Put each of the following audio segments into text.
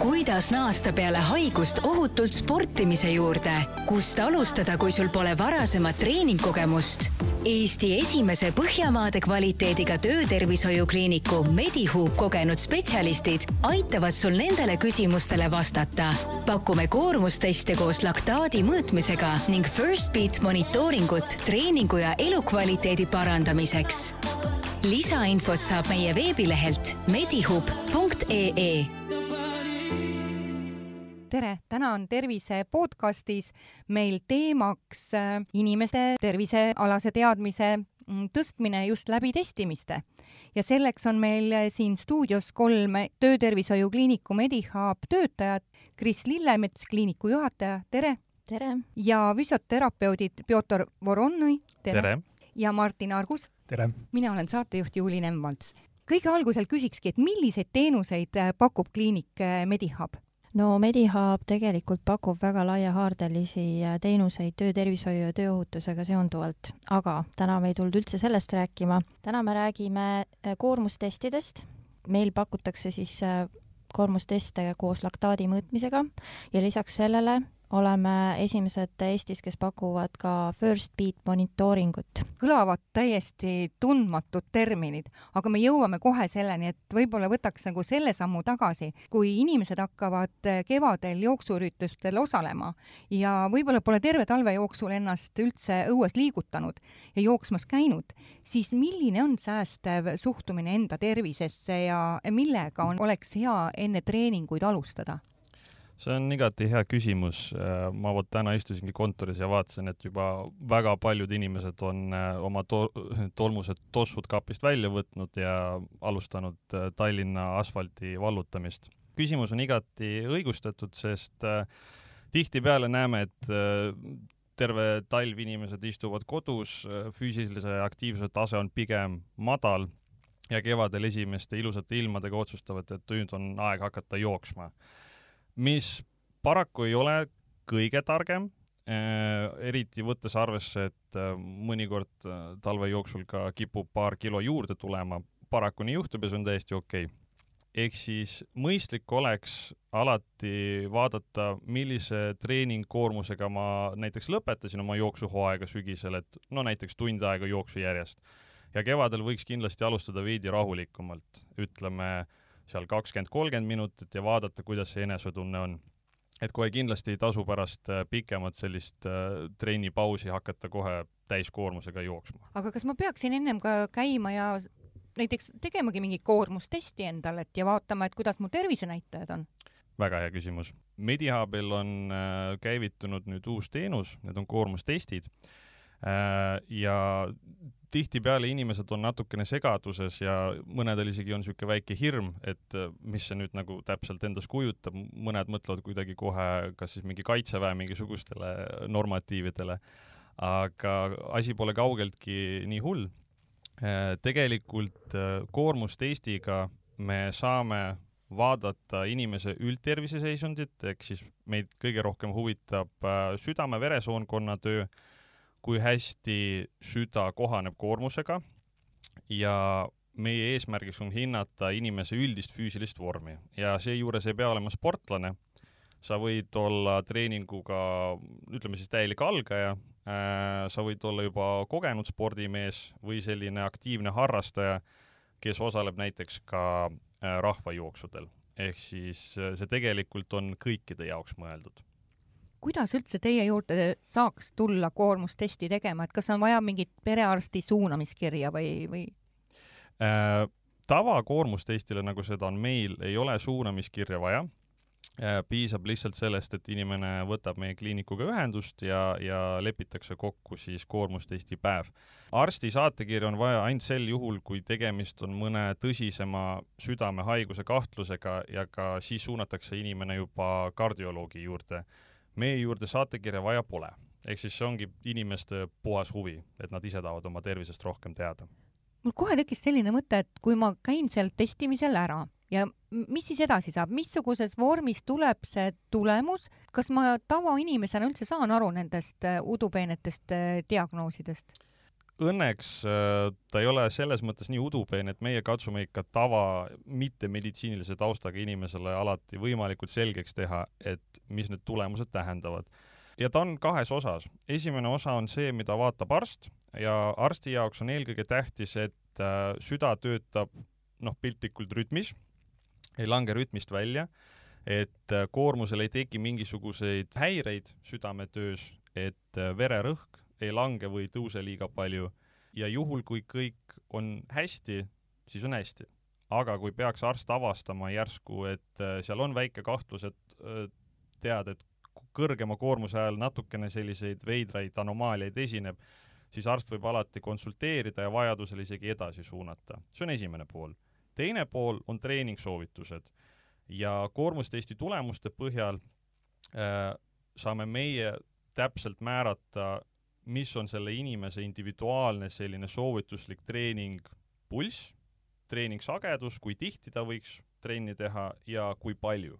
kuidas naasta peale haigust ohutult sportimise juurde? kust alustada, kui sul pole varasemat treeningkogemust? Eesti esimese Põhjamaade kvaliteediga töötervishoiukliiniku Medihoop kogenud spetsialistid aitavad sul nendele küsimustele vastata. pakume koormusteste koos laktaadi mõõtmisega ning First Beat monitooringut treeningu ja elukvaliteedi parandamiseks. lisainfot saab meie veebilehelt medihoop.ee tere, täna on Tervise podcastis meil teemaks äh, inimeste tervisealase teadmise mm, tõstmine just läbi testimiste. ja selleks on meil äh, siin stuudios kolm Töötervishoiu Kliiniku Medihub töötajat, Kris Lillemets, kliiniku juhataja, tere! tere! ja füsioterapeudid Pjotor Voronnõi, tere, tere.! ja Martin Argus. tere! mina olen saatejuht Juuli Nemvalts. kõige algusel küsikski, et milliseid teenuseid äh, pakub kliinik Medihub? No Medihub tegelikult pakub väga laiahaardelisi äh, teenuseid töötervishoiu ja tööohutusega seonduvalt, aga täna me ei tulnud üldse sellest rääkima. täna me räägime äh, koormustestidest. meil pakutakse siis äh, koormusteste koos laktaadi mõõtmisega ja lisaks sellele oleme esimesed Eestis, kes pakuvad ka first beat monitooringut. kõlavad täiesti tundmatud terminid, aga me jõuame kohe selleni, et võib-olla võtaks nagu selle sammu tagasi, kui inimesed hakkavad kevadel jooksuüritustel osalema ja võib-olla pole terve talve jooksul ennast üldse õues liigutanud ja jooksmas käinud, siis milline on säästev suhtumine enda tervisesse ja millega on, oleks hea enne treeninguid alustada? See on igati hea küsimus. Äh, ma vot täna istusingi kontoris ja vaatasin, et juba väga paljud inimesed on äh, oma to tolmused tossud kapist välja võtnud ja alustanud äh, Tallinna asfaldi vallutamist. küsimus on igati õigustatud, sest tihtipeale näeme, et terve talv inimesed istuvad kodus, füüsilise aktiivsuse tase on pigem madal ja kevadel esimeste ilusate ilmadega otsustavad, et nüüd on aeg hakata jooksma mis paraku ei ole kõige targem äh,, eriti võttes arvesse, et äh, mõnikord äh, talve jooksul ka kipub paar kilo juurde tulema, paraku nii juhtub ja see on täiesti okei okay. ehk siis mõistlik oleks alati vaadata, millise treeningkoormusega ma näiteks lõpetasin oma jooksuhooaega sügisel, et no näiteks tund aega jooksu järjest. ja kevadel võiks kindlasti alustada veidi rahulikumalt, ütleme äh, seal kakskümmend, kolmkümmend minutit ja vaadata, kuidas see enesetunne on. et kohe kindlasti ei tasu pärast äh, pikemat sellist äh, trennipausi hakata kohe täiskoormusega jooksma. aga kas ma peaksin ennem ka käima ja näiteks tegemagi mingi koormustesti endale, et ja vaatama, et kuidas mu tervisenäitajad on? väga hea küsimus. Medihubil on äh, käivitunud nüüd uus teenus, need on koormustestid ja tihtipeale inimesed on natukene segaduses ja mõnedel isegi on niisugune väike hirm, et äh, mis see nüüd nagu täpselt endas kujutab, mõned mõtlevad kuidagi kohe kas siis mingi kaitseväe mingisugustele normatiividele, aga asi pole kaugeltki nii hull. Äh, tegelikult äh, koormustestiga me saame vaadata inimese üldtervise seisundit, ehk siis meid kõige rohkem huvitab südame-veresoonkonna töö kui hästi süda kohaneb koormusega ja meie eesmärgiks on hinnata inimese üldist füüsilist vormi. Ja seejuures ei pea olema sportlane, sa võid olla treeninguga, ütleme siis täielik algaja äh,, sa võid olla juba kogenud spordimees või selline aktiivne harrastaja, kes osaleb näiteks ka äh, rahvajooksudel. ehk siis äh, see tegelikult on kõikide jaoks mõeldud kuidas üldse teie juurde saaks tulla koormustesti tegema, et kas on vaja mingit perearsti suunamiskirja või, või äh,? tavakoormustestile, nagu seda on meil, ei ole suunamiskirja vaja äh,. piisab lihtsalt sellest, et inimene võtab meie kliinikuga ühendust ja, ja lepitakse kokku siis koormustesti päev. arsti saatekirja on vaja ainult sel juhul, kui tegemist on mõne tõsisema südamehaiguse kahtlusega ja ka siis suunatakse inimene juba kardioloogi juurde meie juurde saatekirja vaja pole. ehk siis see ongi inimeste puhas huvi, et nad ise tahavad oma tervisest rohkem teada. mul kohe tekkis selline mõte, et kui ma käin seal testimisel ära ja mis siis edasi saab, missuguses vormis tuleb see tulemus, kas ma tavainimesena üldse saan aru nendest äh, udupeenetest äh, diagnoosidest? Õnneks äh, ta ei ole selles mõttes nii udupeen, et meie katsume ikka tava mittemeditsiinilise taustaga inimesele alati võimalikult selgeks teha, et mis need tulemused tähendavad. ja ta on kahes osas. esimene osa on see, mida vaatab arst ja arsti jaoks on eelkõige tähtis, et äh, süda töötab noh, piltlikult rütmis, ei lange rütmist välja, et äh, koormusel ei teki mingisuguseid häireid südametöös, et vererõhk ei lange või ei tõuse liiga palju ja juhul, kui kõik on hästi, siis on hästi. aga kui peaks arst avastama järsku, et äh, seal on väike kahtlus, et äh, tead, et kõrgema koormuse ajal natukene selliseid veidraid anomaaliaid esineb, siis arst võib alati konsulteerida ja vajadusel isegi edasi suunata. see on esimene pool. teine pool on treeningsoovitused ja koormustesti tulemuste põhjal äh, saame meie täpselt määrata mis on selle inimese individuaalne selline soovituslik treening pulss, treeningsagedus, kui tihti ta võiks trenni teha ja kui palju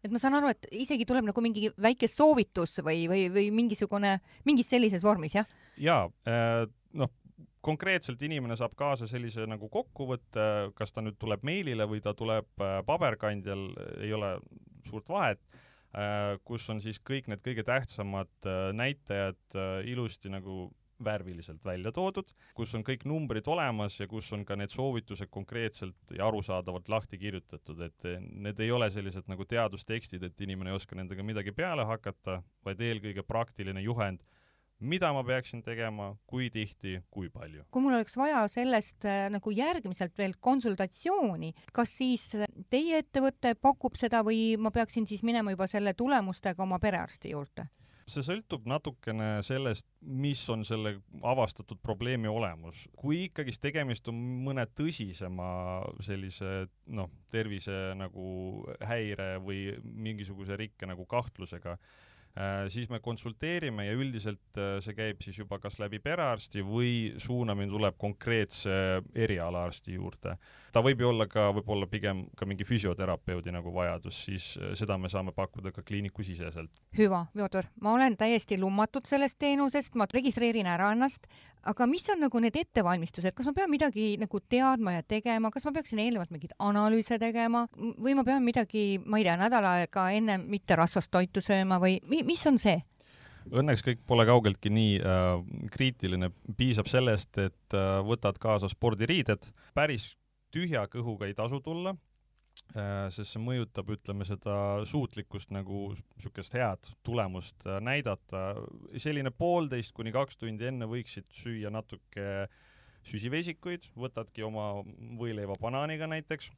et ma saan aru, et isegi tuleb nagu mingi väike soovitus või, või, või mingisugune, mingis sellises vormis, jah? jaa äh,, noh, konkreetselt inimene saab kaasa sellise nagu kokkuvõtte, kas ta nüüd tuleb meilile või ta tuleb äh, paberkandjal, ei ole suurt vahet kus on siis kõik need kõige tähtsamad äh, näitajad äh, ilusti nagu värviliselt välja toodud, kus on kõik numbrid olemas ja kus on ka need soovitused konkreetselt ja arusaadavalt lahti kirjutatud, et need ei ole sellised nagu teadustekstid, et inimene ei oska nendega midagi peale hakata, vaid eelkõige praktiline juhend mida ma peaksin tegema, kui tihti, kui palju. kui mul oleks vaja sellest äh, nagu järgmiselt veel konsultatsiooni, kas siis äh, teie ettevõte pakub seda või ma peaksin siis minema juba selle tulemustega oma perearsti juurde? see sõltub natukene sellest, mis on selle avastatud probleemi olemus. kui ikkagist tegemist on mõne tõsisema sellise noh, tervise nagu häire või mingisuguse rikke nagu kahtlusega, siis me konsulteerime ja üldiselt äh, see käib siis juba kas läbi perearsti või suunamine tuleb konkreetse erialaarsti juurde. ta võib ju olla ka võib-olla pigem ka mingi füsioterapeudi nagu vajadus, siis äh, seda me saame pakkuda ka kliinikusiseselt. hüva, Fjodor, ma olen täiesti lummatud sellest teenusest, ma registreerin ära ennast, aga mis on nagu need ettevalmistused, kas ma pean midagi nagu teadma ja tegema, kas ma peaksin eelnevalt mingeid analüüse tegema? Või ma pean midagi, ma ei tea, nädal aega enne mitte rasvast toitu sööma või mi mis on see? Õnneks kõik pole kaugeltki nii äh, kriitiline, piisab sellest, et äh, võtad kaasa spordiriided, päris tühja kõhuga ei tasu tulla sest see mõjutab, ütleme, seda suutlikkust nagu niisugust head tulemust äh, näidata. selline poolteist kuni kaks tundi enne võiksid süüa natuke süsivesikuid, võtadki oma võileiva banaaniga näiteks,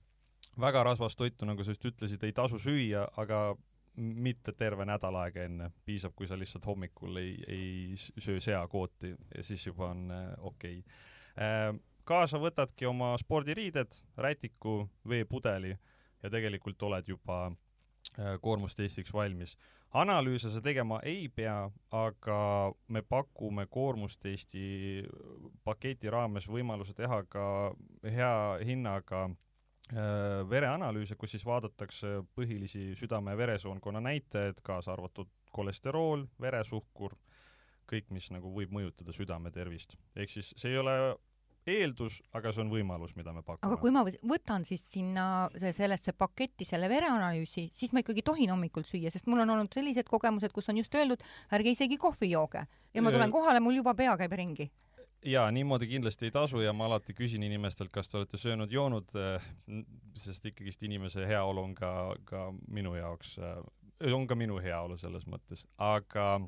väga rasvast toitu, nagu sa just ütlesid, ei tasu süüa, aga mitte terve nädal aega enne, piisab, kui sa lihtsalt hommikul ei, ei söö seakooti ja siis juba on äh, okei okay. äh,. kaasa võtadki oma spordiriided, rätiku, veepudeli ja tegelikult oled juba äh, koormustestiks valmis. analüüse sa tegema ei pea, aga me pakume koormustesti paketi raames võimaluse teha ka hea hinnaga Äh, vereanalüüse, kus siis vaadatakse põhilisi südame- ja veresoonkonna näitajaid, kaasa arvatud kolesterool, veresuhkur, kõik, mis nagu võib mõjutada südame tervist. ehk siis see ei ole eeldus, aga see on võimalus, mida me pakume. aga kui ma võtan siis sinna sellesse paketti selle vereanalüüsi, siis ma ikkagi tohin hommikul süüa, sest mul on olnud sellised kogemused, kus on just öeldud, ärge isegi kohvi jooge ja ma tulen kohale, mul juba pea käib ringi. Jaa, niimoodi kindlasti ei tasu ja ma alati küsin inimestelt, kas te olete söönud-joonud, eh, sest ikkagist inimese heaolu on ka, ka minu jaoks, eh, on ka minu heaolu selles mõttes, aga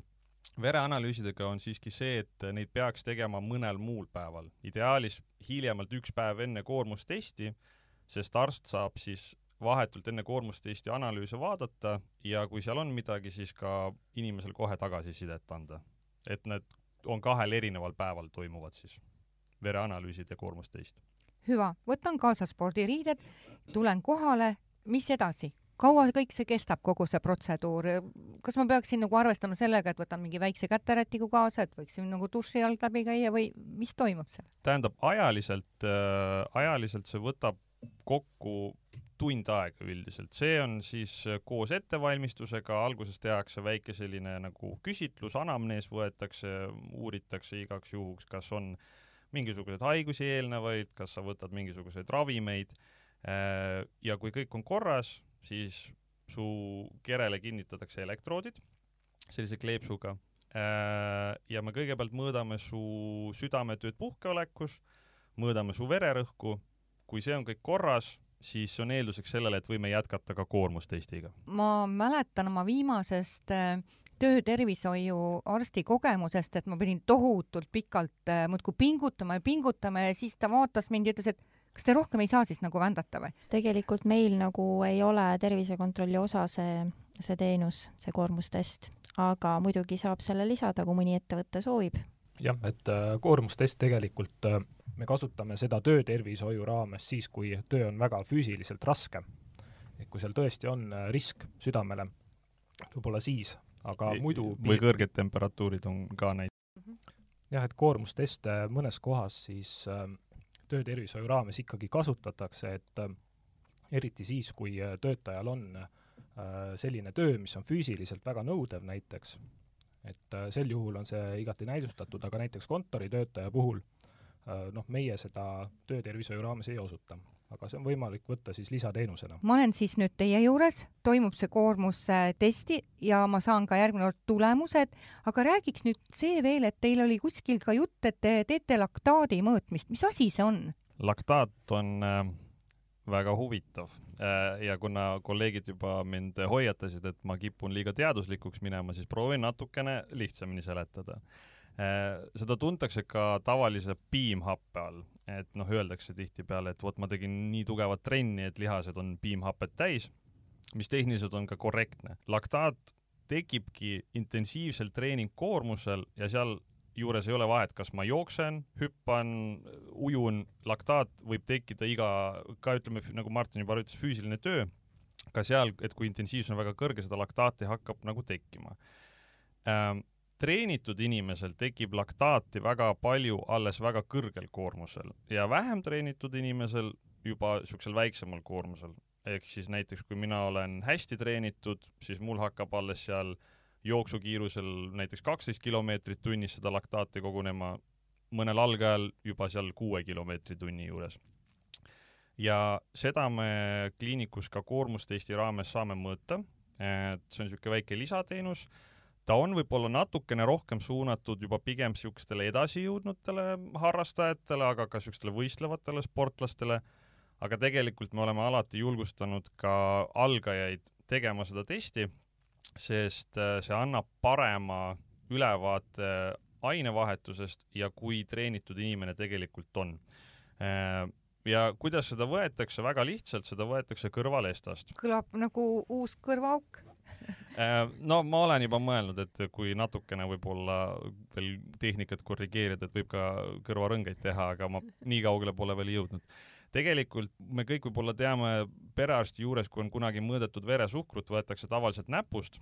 vereanalüüsidega on siiski see, et neid peaks tegema mõnel muul päeval, ideaalis hiljemalt üks päev enne koormustesti, sest arst saab siis vahetult enne koormustesti analüüse vaadata ja kui seal on midagi, siis ka inimesel kohe tagasisidet anda. et need on kahel erineval päeval toimuvad siis vereanalüüsid ja koormustest. hüva, võtan kaasa spordiriided, tulen kohale, mis edasi? Kaua kõik see kestab, kogu see protseduur, kas ma peaksin nagu arvestama sellega, et võtan mingi väikse käterätiku kaasa, et võiksin nagu duši alt läbi käia või mis toimub seal? tähendab, ajaliselt äh,, ajaliselt see võtab kokku tund aega üldiselt, see on siis koos ettevalmistusega, alguses tehakse väike selline nagu küsitlus, anamnees võetakse, uuritakse igaks juhuks, kas on mingisuguseid haigusi eelnevaid, kas sa võtad mingisuguseid ravimeid ja kui kõik on korras, siis su kerele kinnitatakse elektroodid sellise kleepsuga ja me kõigepealt mõõdame su südametööd puhkeolekus, mõõdame su vererõhku, kui see on kõik korras, siis on eelduseks sellele, et võime jätkata ka koormustestiga. ma mäletan oma viimasest äh, töötervishoiu arsti kogemusest, et ma pidin tohutult pikalt äh, muudkui pingutama ja pingutama ja siis ta vaatas mind ja ütles, et kas te rohkem ei saa siis nagu vändata või? tegelikult meil nagu ei ole tervisekontrolli osa see, see teenus, see koormustest, aga muidugi saab selle lisada, kui mõni ettevõte soovib. jah, et äh, koormustest tegelikult äh, me kasutame seda töötervishoiu raames siis, kui töö on väga füüsiliselt raske. et kui seal tõesti on äh, risk südamele, võib-olla siis, aga muidu või kõrged temperatuurid on ka näiteks? jah, et koormusteste mõnes kohas siis äh, töötervishoiu raames ikkagi kasutatakse, et äh, eriti siis, kui äh, töötajal on äh, selline töö, mis on füüsiliselt väga nõudev näiteks, et sel juhul on see igati näidustatud, aga näiteks kontoritöötaja puhul noh, meie seda töötervishoiu raames ei osuta, aga see on võimalik võtta siis lisateenusena. ma olen siis nüüd teie juures, toimub see koormustesti ja ma saan ka järgmine kord tulemused, aga räägiks nüüd see veel, et teil oli kuskil ka jutt, et te teete laktaadi mõõtmist, mis asi see on? laktaat on äh, väga huvitav äh, ja kuna kolleegid juba mind hoiatasid, et ma kipun liiga teaduslikuks minema, siis proovin natukene lihtsamini seletada Äh, seda tuntakse ka tavalise piimhappe all, et noh, öeldakse tihtipeale, et vot ma tegin nii tugevat trenni, et lihased on piimhapet täis, mis tehniliselt on ka korrektne. laktaat tekibki intensiivsel treeningkoormusel ja seal juures ei ole vahet, kas ma jooksen, hüppan, ujun, laktaat võib tekkida iga, ka ütleme, nagu Martin juba ütles, füüsiline töö, ka seal, et kui intensiivsus on väga kõrge, seda laktaati hakkab nagu tekkima. Ähm, treenitud inimesel tekib laktaati väga palju alles väga kõrgel koormusel ja vähem treenitud inimesel juba niisugusel väiksemal koormusel. ehk siis näiteks kui mina olen hästi treenitud, siis mul hakkab alles seal jooksukiirusel näiteks kaksteist kilomeetrit tunnis seda laktaati kogunema, mõnel algajal juba seal kuue kilomeetri tunni juures. ja seda me kliinikus ka koormustesti raames saame mõõta, et see on niisugune väike lisateenus ta on võib-olla natukene rohkem suunatud juba pigem niisugustele edasijõudnutele harrastajatele, aga ka niisugustele võistlevatele sportlastele, aga tegelikult me oleme alati julgustanud ka algajaid tegema seda testi, sest äh, see annab parema ülevaate ainevahetusest ja kui treenitud inimene tegelikult on. Äh, ja kuidas seda võetakse, väga lihtsalt, seda võetakse kõrvalestast. kõlab nagu uus kõrvaauk no ma olen juba mõelnud, et kui natukene võib-olla veel tehnikat korrigeerida, et võib ka kõrvarõngaid teha, aga ma nii kaugele pole veel jõudnud. tegelikult me kõik võib-olla teame perearsti juures, kui on kunagi mõõdetud veresuhkrut, võetakse tavaliselt näpust.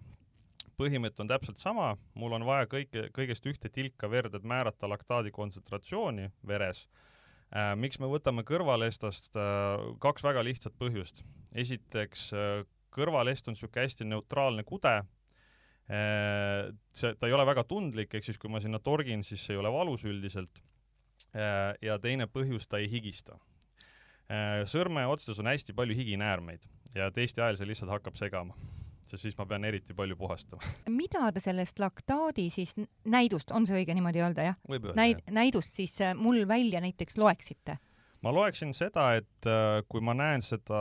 põhimõte on täpselt sama, mul on vaja kõike, kõigest ühte tilka verd, et määrata laktaadi kontsentratsiooni veres äh, miks me võtame kõrvalestast äh, kaks väga lihtsat põhjust. esiteks kõrvalest on niisugune hästi neutraalne kude, äh, see, ta ei ole väga tundlik, ehk siis kui ma sinna torgin, siis see ei ole valus üldiselt, äh, ja teine põhjus, ta ei higista. Äh, sõrme otsas on hästi palju higinäärmeid ja testi ajal see lihtsalt hakkab segama sest siis ma pean eriti palju puhastama. mida te sellest laktaadi siis näidust, on see õige niimoodi öelda, jah? Näid-, näidust siis mul välja näiteks loeksite? ma loeksin seda, et kui ma näen seda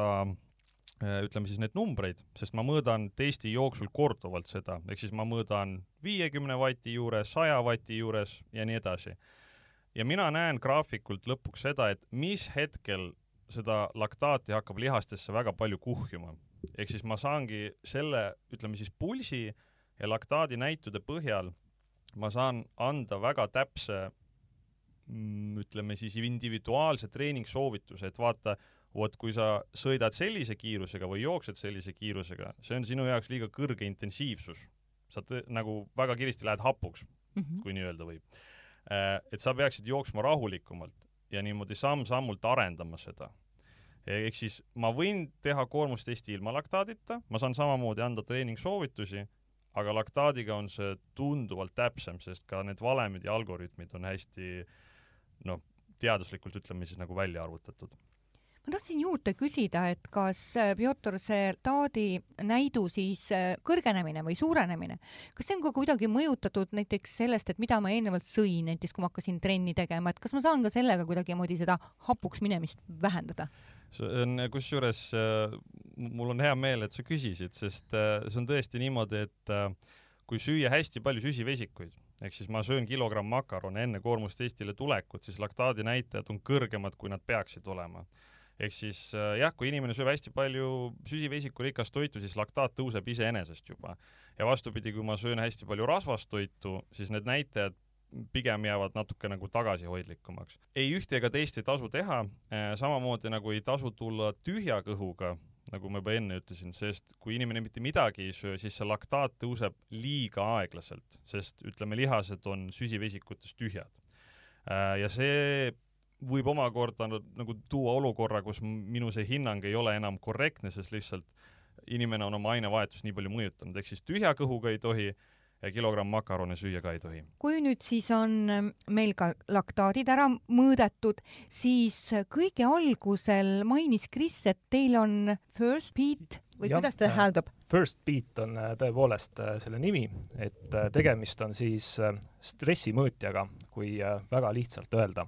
ütleme siis neid numbreid, sest ma mõõdan testi jooksul korduvalt seda, ehk siis ma mõõdan viiekümne vati juures, saja vati juures ja nii edasi. ja mina näen graafikult lõpuks seda, et mis hetkel seda laktaati hakkab lihastesse väga palju kuhjuma. ehk siis ma saangi selle, ütleme siis pulsi ja laktaadi näitude põhjal ma saan anda väga täpse mm, ütleme siis individuaalse treeningsoovituse, et vaata, vot kui sa sõidad sellise kiirusega või jooksed sellise kiirusega, see on sinu jaoks liiga kõrge intensiivsus. sa tõ, nagu väga kiiresti lähed hapuks mm, -hmm. kui nii öelda võib. Äh, et sa peaksid jooksma rahulikumalt ja niimoodi samm-sammult arendama seda. ehk siis ma võin teha koormustesti ilma laktaadita, ma saan samamoodi anda treeningsoovitusi, aga laktaadiga on see tunduvalt täpsem, sest ka need valemid ja algoritmid on hästi noh, teaduslikult ütleme siis nagu välja arvutatud ma tahtsin juurde küsida, et kas äh, Pjotor, see taadi näidu siis äh, kõrgenemine või suurenemine, kas see on ka kuidagi mõjutatud näiteks sellest, et mida ma eelnevalt sõin, näiteks kui ma hakkasin trenni tegema, et kas ma saan ka sellega kuidagimoodi seda hapuks minemist vähendada? see on kusjuures, äh, mul on hea meel, et sa küsisid, sest see on tõesti niimoodi, et kui süüa hästi palju süsivesikuid, ehk siis ma söön kilogramm makarone enne koormustestile tulekut, siis laktaadi näitajad on kõrgemad, kui nad peaksid olema ehk siis äh, jah, kui inimene sööb hästi palju süsivesikurikast toitu, siis laktaat tõuseb iseenesest juba. ja vastupidi, kui ma söön hästi palju rasvast toitu, siis need näitajad pigem jäävad natuke nagu tagasihoidlikumaks. ei ühte ega teist ei tasu teha, äh, samamoodi nagu ei tasu tulla tühja kõhuga, nagu ma juba enne ütlesin, sest kui inimene mitte midagi ei söö, siis see laktaat tõuseb liiga aeglaselt, sest ütleme, lihased on süsivesikutest tühjad. Äh, ja see võib omakorda nagu tuua olukorra, kus minu see hinnang ei ole enam korrektne, sest lihtsalt inimene on oma ainevahetust nii palju mõjutanud, ehk siis tühja kõhuga ei tohi ja kilogramm makarone süüa ka ei tohi. kui nüüd siis on ähm, meil ka laktaadid ära mõõdetud, siis kõige algusel mainis Kris, et teil on first beat või ja, kuidas ta äh, hääldab? First beat on äh, tõepoolest äh, selle nimi, et tegemist on siis stressimõõtjaga, kui väga lihtsalt öelda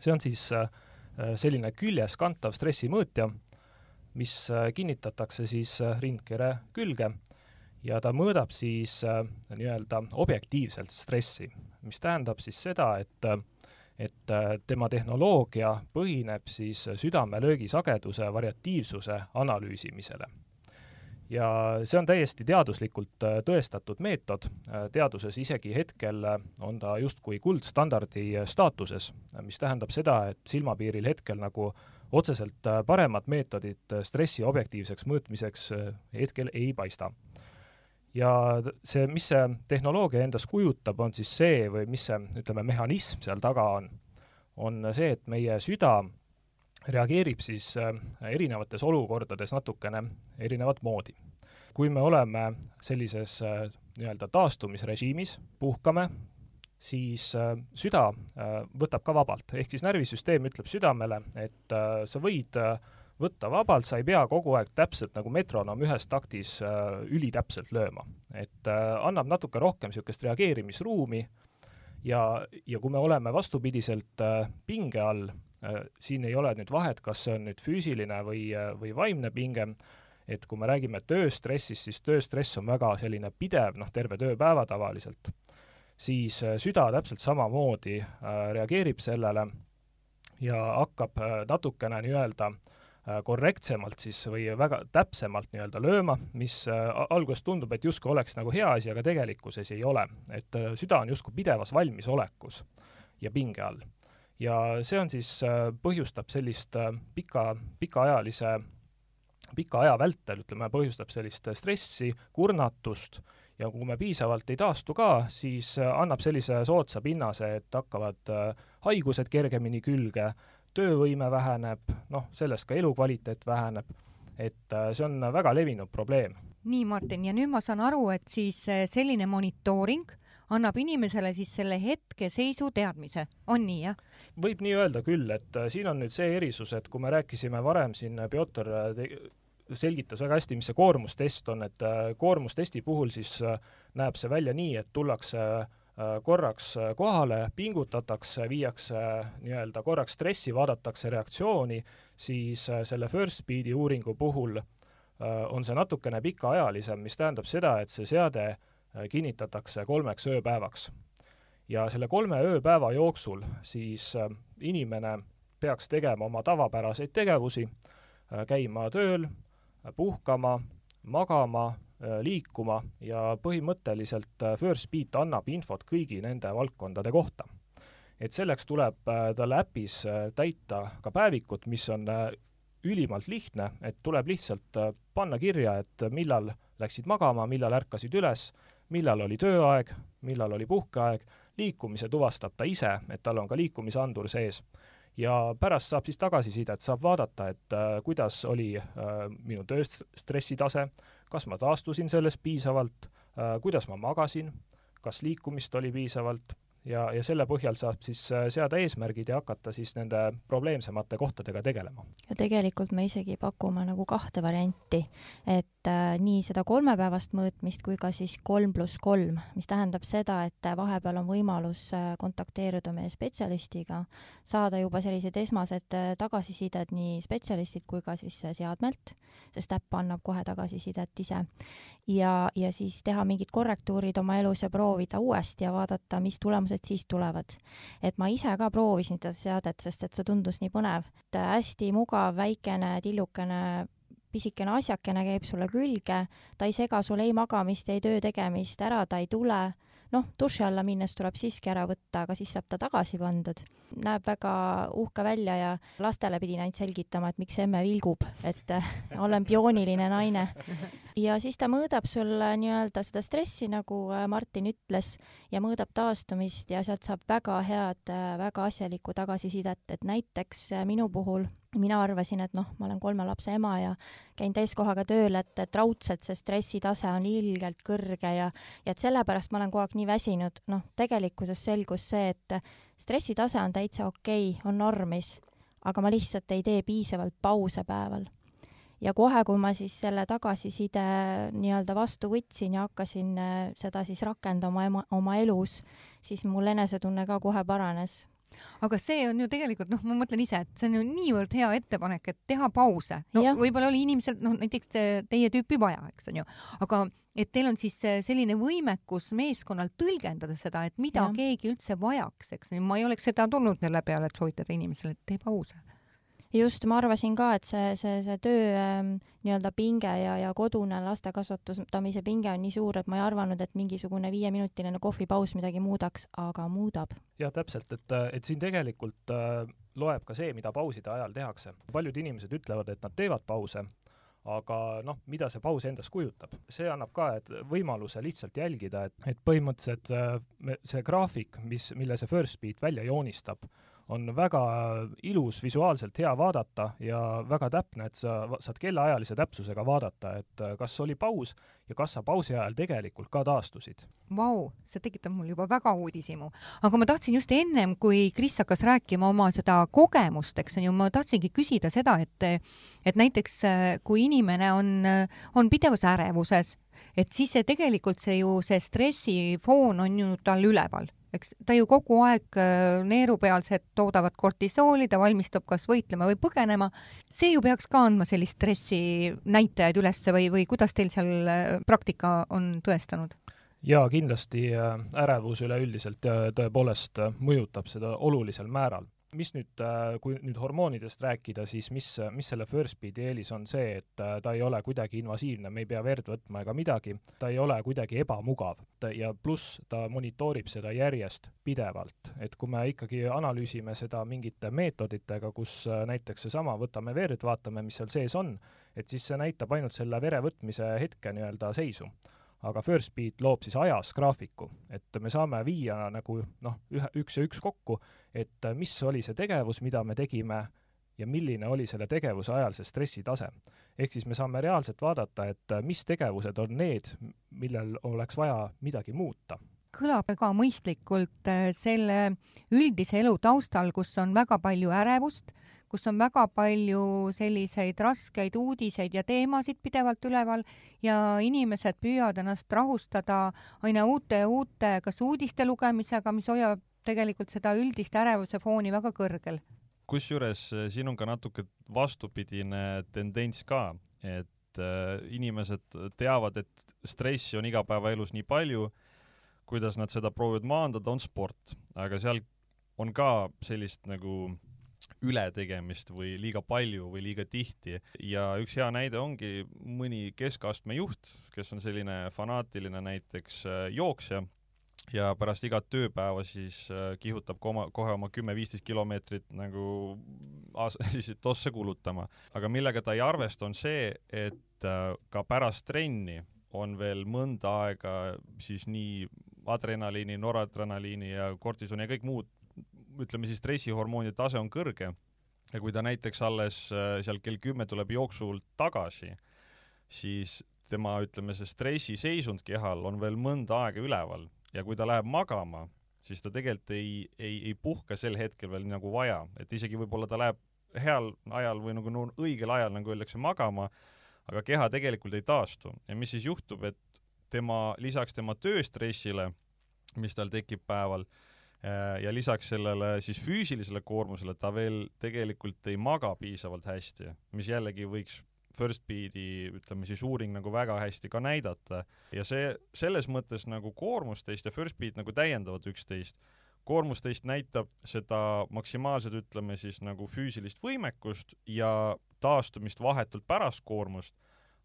see on siis äh, selline küljes kantav stressimõõtja, mis äh, kinnitatakse siis äh, rindkere külge ja ta mõõdab siis nii-öelda objektiivselt stressi, mis tähendab siis seda, et et tema tehnoloogia põhineb siis südamelöögi sageduse variatiivsuse analüüsimisele ja see on täiesti teaduslikult äh, tõestatud meetod, äh, teaduses isegi hetkel äh, on ta justkui kuldstandardi staatuses, mis tähendab seda, et silmapiiril hetkel nagu otseselt paremat meetodit stressi objektiivseks mõõtmiseks hetkel ei paista. ja see, mis see tehnoloogia endas kujutab, on siis see või mis see, ütleme, mehhanism seal taga on, on see, et meie süda reageerib siis erinevates olukordades natukene erinevat moodi. Kui me oleme sellises äh, nii-öelda taastumisrežiimis, puhkame, siis äh, süda võtab ka vabalt, ehk siis närvisüsteem ütleb südamele, et sa võid võtta vabalt, sa ei pea kogu aeg täpselt nagu metronoom ühes taktis ülitäpselt lööma. et annab natuke rohkem niisugust reageerimisruumi ja, ja kui me oleme vastupidiselt pinge all, Äh, siin ei ole nüüd vahet, kas see on nüüd füüsiline või, äh, või vaimne pinge, et kui me räägime tööstressist, siis tööstress on väga selline pidev, noh, terve tööpäeva tavaliselt, siis äh, süda täpselt samamoodi reageerib sellele ja hakkab natukene nii-öelda korrektsemalt siis või väga täpsemalt nii-öelda lööma, mis alguses tundub, et justkui oleks nagu hea asi, aga tegelikkuses ei ole. et süda on justkui pidevas valmisolekus ja pinge all ja see on siis, äh, põhjustab sellist äh, pika, pikaajalise, pika aja vältel, ütleme, põhjustab sellist äh, stressi, kurnatust ja kui me piisavalt ei taastu ka, siis annab sellise soodsa pinnase, et hakkavad haigused kergemini külge, töövõime väheneb, noh, sellest ka elukvaliteet väheneb, et see on väga levinud probleem. nii, Martin, ja nüüd ma saan aru, et siis selline monitooring annab inimesele siis selle hetkeseisu teadmise, on nii, jah? võib nii öelda küll, et äh, siin on nüüd see erisus, et kui me rääkisime varem siin, äh, äh, selgitas väga hästi, mis see koormustest on, et koormustesti puhul siis näeb see välja nii, et tullakse korraks kohale, pingutatakse, viiakse nii-öelda korraks stressi, vaadatakse reaktsiooni, siis selle first speed'i uuringu puhul on see natukene pikaajalisem, mis tähendab seda, et see seade Äh, kinnitatakse kolmeks ööpäevaks. ja selle kolme ööpäeva jooksul siis äh, inimene peaks tegema oma tavapäraseid tegevusi, äh, käima tööl, puhkama, magama, liikuma ja põhimõtteliselt First Beat annab infot kõigi nende valdkondade kohta. et selleks tuleb talle äpis täita ka päevikut, mis on ülimalt lihtne, et tuleb lihtsalt panna kirja, et millal läksid magama, millal ärkasid üles, millal oli tööaeg, millal oli puhkeaeg, liikumise tuvastab ta ise, et tal on ka liikumisandur sees. Ja pärast saab siis tagasisidet, saab vaadata, et äh, kuidas oli äh, minu tööst stressitase, kas ma taastusin sellest piisavalt äh,, kuidas ma magasin, kas liikumist oli piisavalt ja, ja selle põhjal saab siis äh, seada eesmärgid ja hakata siis nende probleemsemate kohtadega tegelema. ja tegelikult me isegi pakume nagu kahte varianti, et äh, nii seda kolmepäevast mõõtmist kui ka siis kolm pluss kolm, mis tähendab seda, et vahepeal on võimalus äh, kontakteeruda meie spetsialistiga, saada juba sellised esmased äh, tagasisided nii spetsialistilt kui ka siis äh, seadmelt, sest äpp annab kohe tagasisidet ise. ja, ja siis teha mingid korrektuurid oma elus ja proovida uuesti ja vaadata, mis tulemused siis tulevad. et ma ise ka proovisin seda seadet, sest et see tundus nii põnev. et hästi mugav, väikene, tillukene pisikene asjakene käib sulle külge, ta ei sega sul ei magamist, ei töö tegemist, ära ta ei tule noh, duši alla minnes tuleb siiski ära võtta, aga siis saab ta tagasi pandud. näeb väga uhke välja ja lastele pidin ainult selgitama, et miks emme vilgub, et äh, olen biooniline naine. Ja siis ta mõõdab sul nii-öelda seda stressi, nagu äh, Martin ütles, ja mõõdab taastumist ja sealt saab väga head, äh, väga asjalikku tagasisidet, et näiteks minu puhul mina arvasin, et noh, ma olen kolme lapse ema ja käin täiskohaga tööl, et, et raudselt see stressitase on ilgelt kõrge ja, ja et sellepärast ma olen kogu aeg nii väsinud. noh, tegelikkuses selgus see, et stressitase on täitsa okei okay,, on normis, aga ma lihtsalt ei tee piisavalt pause päeval. Ja kohe, kui ma siis selle tagasiside nii-öelda vastu võtsin ja hakkasin äh, seda siis rakendama oma, oma elus, siis mul enesetunne ka kohe paranes. Aga see on ju tegelikult noh, ma mõtlen ise, et see on ju niivõrd hea ettepanek, et teha pause. no võib-olla oli inimesel noh, näiteks teie tüüpi vaja, eks on ju, aga et teil on siis selline võimekus meeskonnal tõlgendada seda, et mida ja. keegi üldse vajaks, eks. Ju, ma ei oleks seda tulnud selle peale, et soovitada inimesele, et tee pause just, ma arvasin ka, et see, see, see töö ähm, nii-öelda pinge ja, ja kodune laste kasvatamise pinge on nii suur, et ma ei arvanud, et mingisugune viieminutiline kohvipaus midagi muudaks, aga muudab. jah, täpselt, et, et siin tegelikult äh, loeb ka see, mida pauside ajal tehakse. paljud inimesed ütlevad, et nad teevad pause, aga noh, mida see paus endast kujutab, see annab ka et võimaluse lihtsalt jälgida, et, et põhimõtteliselt äh, see graafik, mis, mille see First Beat välja joonistab, on väga ilus, visuaalselt hea vaadata ja väga täpne, et sa saad kellaajalise täpsusega vaadata, et äh, kas oli paus ja kas sa pausi ajal tegelikult ka taastusid. Vau, see tekitab mul juba väga uudishimu. aga ma tahtsin just ennem, kui Kris hakkas rääkima oma seda kogemust, eks on ju, ma tahtsingi küsida seda, et et näiteks äh, kui inimene on, on pidevas ärevuses, et siis see tegelikult see ju, see stressifoon on ju tal üleval eks ta ju kogu aeg äh, neerupealsed toodavad kortisooli, ta valmistub kas võitlema või põgenema. see ju peaks ka andma sellist stressi näitajaid ülesse või, või kuidas teil seal äh, praktika on tõestanud? jaa, kindlasti äh, ärevus üleüldiselt tõepoolest mõjutab seda olulisel määral mis nüüd, äh, kui nüüd hormoonidest rääkida, siis mis, mis selle First Beati eelis on see, et äh, ta ei ole kuidagi invasiivne, me ei pea verd võtma ega midagi, ta ei ole kuidagi ebamugav. Ja pluss ta monitoorib seda järjest pidevalt, et kui me ikkagi analüüsime seda mingite meetoditega, kus äh, näiteks seesama, võtame verd, vaatame, mis seal sees on, et siis see näitab ainult selle vere võtmise hetke nii-öelda seisu aga First Beat loob siis ajas graafiku, et me saame viia nagu noh, ühe, üks ja üks kokku, et mis oli see tegevus, mida me tegime ja milline oli selle tegevuse ajal see stressitase. ehk siis me saame reaalselt vaadata, et mis tegevused on need, millel oleks vaja midagi muuta kõlab väga mõistlikult äh, selle üldise elu taustal, kus on väga palju ärevust, kus on väga palju selliseid raskeid uudiseid ja teemasid pidevalt üleval ja inimesed püüavad ennast rahustada aina uute ja uute kas uudiste lugemisega, mis hoiab tegelikult seda üldist ärevuse fooni väga kõrgel. kusjuures eh, siin on ka natuke vastupidine tendents ka, et äh, inimesed teavad, et stressi on igapäevaelus nii palju, kuidas nad seda proovivad maandada, on sport, aga seal on ka sellist nagu ületegemist või liiga palju või liiga tihti ja üks hea näide ongi mõni keskastme juht, kes on selline fanaatiline näiteks äh, jooksja ja pärast igat tööpäeva siis äh, kihutab koma, kohe oma kümme-viisteist kilomeetrit nagu aas-, siis tosse kulutama. aga millega ta ei arvesta, on see, et äh, ka pärast trenni on veel mõnda aega siis nii adrenaliini, noradrenaliini ja kortisoni ja kõik muud ütleme siis stressihormoonide tase on kõrge ja kui ta näiteks alles äh, seal kell kümme tuleb jooksult tagasi, siis tema, ütleme, see stressiseisund kehal on veel mõnda aega üleval ja kui ta läheb magama, siis ta tegelikult ei, ei, ei puhka sel hetkel veel nagu vaja, et isegi võib-olla ta läheb heal ajal või nagu no, õigel ajal, nagu öeldakse, magama, aga keha tegelikult ei taastu. Ja mis siis juhtub, et tema, lisaks tema tööstressile, mis tal tekib päeval, ja lisaks sellele siis füüsilisele koormusele ta veel tegelikult ei maga piisavalt hästi, mis jällegi võiks First Beati, ütleme siis uuring nagu väga hästi ka näidata ja see selles mõttes nagu koormustest ja First Beat nagu täiendavad üksteist. koormustest näitab seda maksimaalset, ütleme siis nagu füüsilist võimekust ja taastumist vahetult pärast koormust,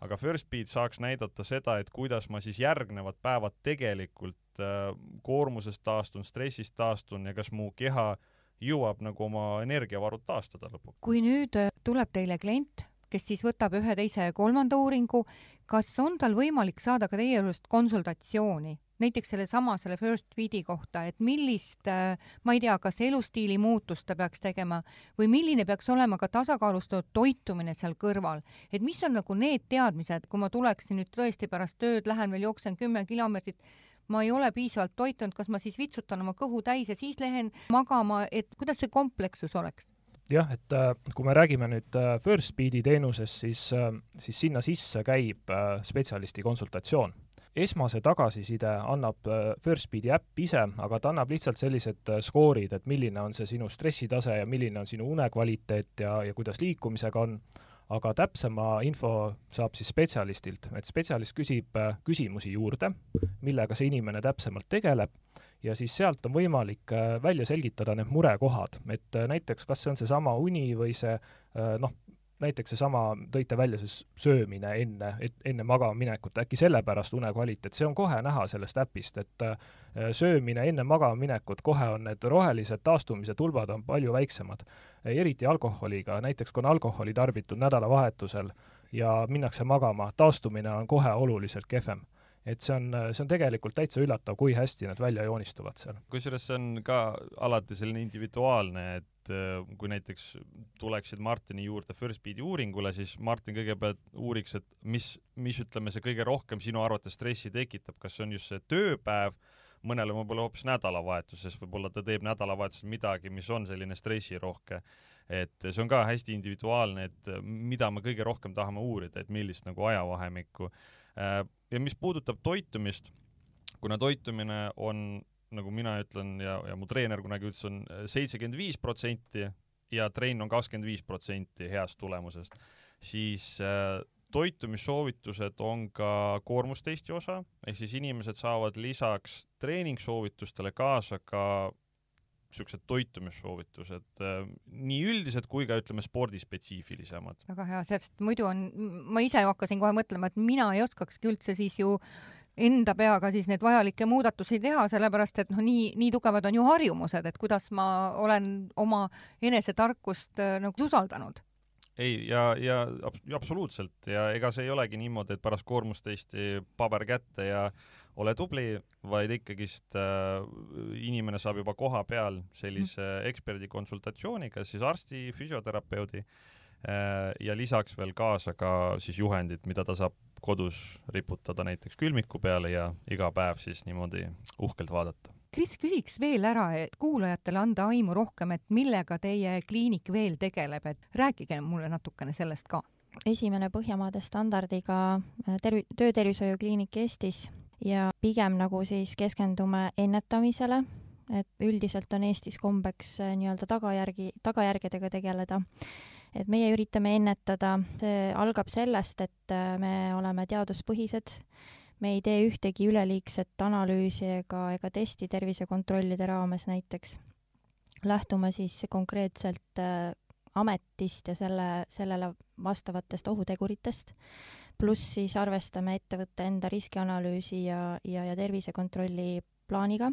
aga First Beat saaks näidata seda, et kuidas ma siis järgnevad päevad tegelikult äh, koormusest taastun, stressist taastun ja kas mu keha jõuab nagu oma energiavarud taastada lõpuks. kui nüüd äh, tuleb teile klient kes siis võtab ühe, teise ja kolmanda uuringu, kas on tal võimalik saada ka teie juurest konsultatsiooni, näiteks sellesama, selle first feed'i kohta, et millist, äh, ma ei tea, kas elustiili muutust ta peaks tegema või milline peaks olema ka tasakaalustatud toitumine seal kõrval, et mis on nagu need teadmised, kui ma tuleksin nüüd tõesti pärast tööd, lähen veel jooksen kümme kilomeetrit, ma ei ole piisavalt toitunud, kas ma siis vitsutan oma kõhu täis ja siis lähen magama, et kuidas see komplekssus oleks? jah, et äh, kui me räägime nüüd äh, First Speedi teenusest, siis, siis sinna sisse käib spetsialisti konsultatsioon. Esmase tagasiside annab First Speedi äpp ise, aga ta annab lihtsalt sellised skoorid, et milline on see sinu stressitase ja milline on sinu unekvaliteet ja, ja kuidas liikumisega on, aga täpsema info saab siis spetsialistilt, et spetsialist küsib küsimusi juurde, millega see inimene täpsemalt tegeleb. Ja siis sealt on võimalik äh, välja selgitada need murekohad, et äh, näiteks kas see on seesama uni või see äh, noh, näiteks seesama, tõite välja see söömine enne, enne magama minekut, äkki sellepärast unekvaliteet, see on kohe näha sellest äpist, et söömine enne magama minekut, kohe on need rohelised taastumise tulbad on palju väiksemad. eriti alkoholiga, näiteks kui on alkoholi tarbitud nädalavahetusel ja minnakse magama, taastumine on kohe oluliselt kehvem et see on, see on tegelikult täitsa üllatav, kui hästi nad välja joonistuvad seal. kusjuures see on ka alati selline individuaalne, et äh, kui näiteks tuleksid Martini juurde First Beati uuringule, siis Martin kõigepealt uuriks, et mis, mis ütleme, see kõige rohkem sinu arvates stressi tekitab, kas see on just see tööpäev, mõnele võib-olla hoopis nädalavahetus, sest võib-olla ta teeb nädalavahetusel midagi, mis on selline stressirohke. et see on ka hästi individuaalne, et mida me kõige rohkem tahame uurida, et millist nagu ajavahemikku ja mis puudutab toitumist, kuna toitumine on, nagu mina ütlen ja, ja mu treener kunagi ütles, on äh, seitsekümmend viis protsenti ja trenn on kakskümmend viis protsenti heast tulemusest, siis äh, toitumissoovitused on ka koormustesti osa, ehk siis inimesed saavad lisaks treeningsoovitustele kaasa ka niisugused toitumissoovitused, äh, nii üldised kui ka ütleme spordispetsiifilisemad. väga hea, sest muidu on, ma ise hakkasin kohe mõtlema, et mina ei oskakski üldse siis ju enda peaga siis neid vajalikke muudatusi teha, sellepärast et noh, nii, nii tugevad on ju harjumused, et kuidas ma olen oma enesetarkust äh, nagu usaldanud ei, ja, ja absoluutselt ja ega see ei olegi niimoodi, et pärast koormustesti paber kätte ja ole tubli, vaid ikkagist äh, inimene saab juba koha peal sellise mm. eksperdi konsultatsiooni, kas siis arsti, füsioterapeudi äh, ja lisaks veel kaasa ka siis juhendid, mida ta saab kodus riputada näiteks külmiku peale ja iga päev siis niimoodi uhkelt vaadata. Kris, küsiks veel ära, et kuulajatele anda aimu rohkem, et millega teie kliinik veel tegeleb, et rääkige mulle natukene sellest ka esimene Põhjamaade standardiga äh, tervi-, töötervishoiukliinik Eestis ja pigem nagu siis keskendume ennetamisele, et üldiselt on Eestis kombeks äh, nii-öelda tagajärgi, tagajärgedega tegeleda. et meie üritame ennetada, see algab sellest, et äh, me oleme teaduspõhised, me ei tee ühtegi üleliigset analüüsi ega, ega testi tervisekontrollide raames näiteks. lähtume siis konkreetselt äh, ametist ja selle, sellele vastavatest ohuteguritest pluss siis arvestame ettevõtte enda riskianalüüsi ja, ja, ja tervisekontrolli plaaniga.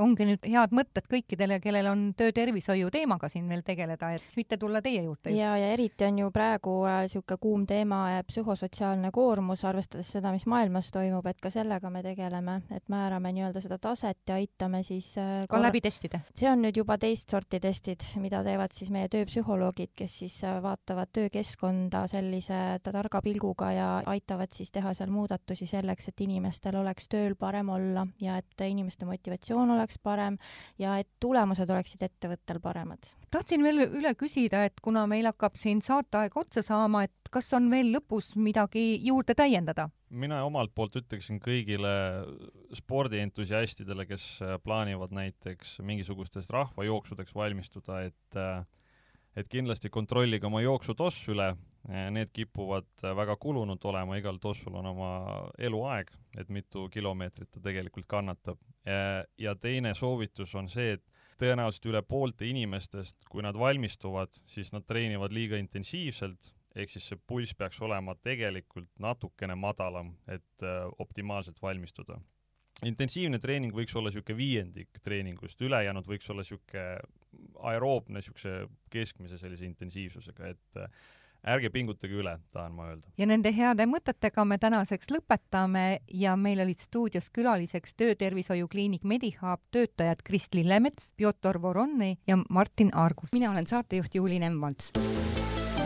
Ongi nüüd head mõtted kõikidele, kellel on töötervishoiu teemaga siin veel tegeleda, et mitte tulla teie juurde. ja, ja eriti on ju praegu niisugune äh, kuum teema psühhosotsiaalne koormus, arvestades seda, mis maailmas toimub, et ka sellega me tegeleme, et määrame nii-öelda seda taset ja aitame siis äh, ka läbi testida? see on nüüd juba teist sorti testid, mida teevad siis meie tööpsühholoogid, kes siis äh, vaatavad töökeskkonda sellise targa pilguga ja aitavad siis teha seal muudatusi selleks, et inimestel oleks tööl parem olla ja et inimeste motivatsioon oleks oleks parem ja et tulemused oleksid ettevõttel paremad. tahtsin veel üle küsida, et kuna meil hakkab siin saateaeg otsa saama, et kas on veel lõpus midagi juurde täiendada? mina omalt poolt ütleksin kõigile spordientusiastidele, kes plaanivad näiteks mingisugusteks rahvajooksudeks valmistuda, et et kindlasti kontrollige oma jooksutossu üle, need kipuvad väga kulunud olema, igal tossul on oma eluaeg, et mitu kilomeetrit ta tegelikult kannatab ja teine soovitus on see, et tõenäoliselt üle poolte inimestest, kui nad valmistuvad, siis nad treenivad liiga intensiivselt, ehk siis see pulss peaks olema tegelikult natukene madalam, et optimaalselt valmistuda. Intensiivne treening võiks olla niisugune viiendik treeningust, ülejäänud võiks olla niisugune aeroobne, niisuguse keskmise sellise intensiivsusega, et äh, ärge pingutage üle, tahan ma öelda. ja nende heade mõtetega me tänaseks lõpetame ja meil olid stuudios külaliseks Töötervishoiukliinik Medihub töötajad Krist Lillemets, Pjotor Voronni ja Martin Argus. mina olen saatejuht Juuli Nemvalts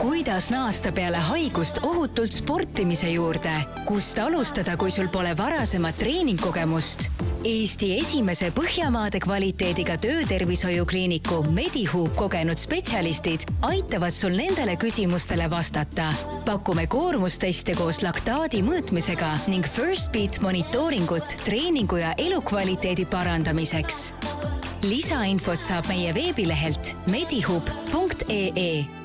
kuidas naasta peale haigust ohutult sportimise juurde, kust alustada, kui sul pole varasemat treeningkogemust? Eesti esimese Põhjamaade kvaliteediga töötervishoiukliiniku Medihoop kogenud spetsialistid aitavad sul nendele küsimustele vastata. pakume koormusteste koos laktaadi mõõtmisega ning First Beat monitooringut treeningu ja elukvaliteedi parandamiseks lisainfot saab meie veebilehelt medihoop.ee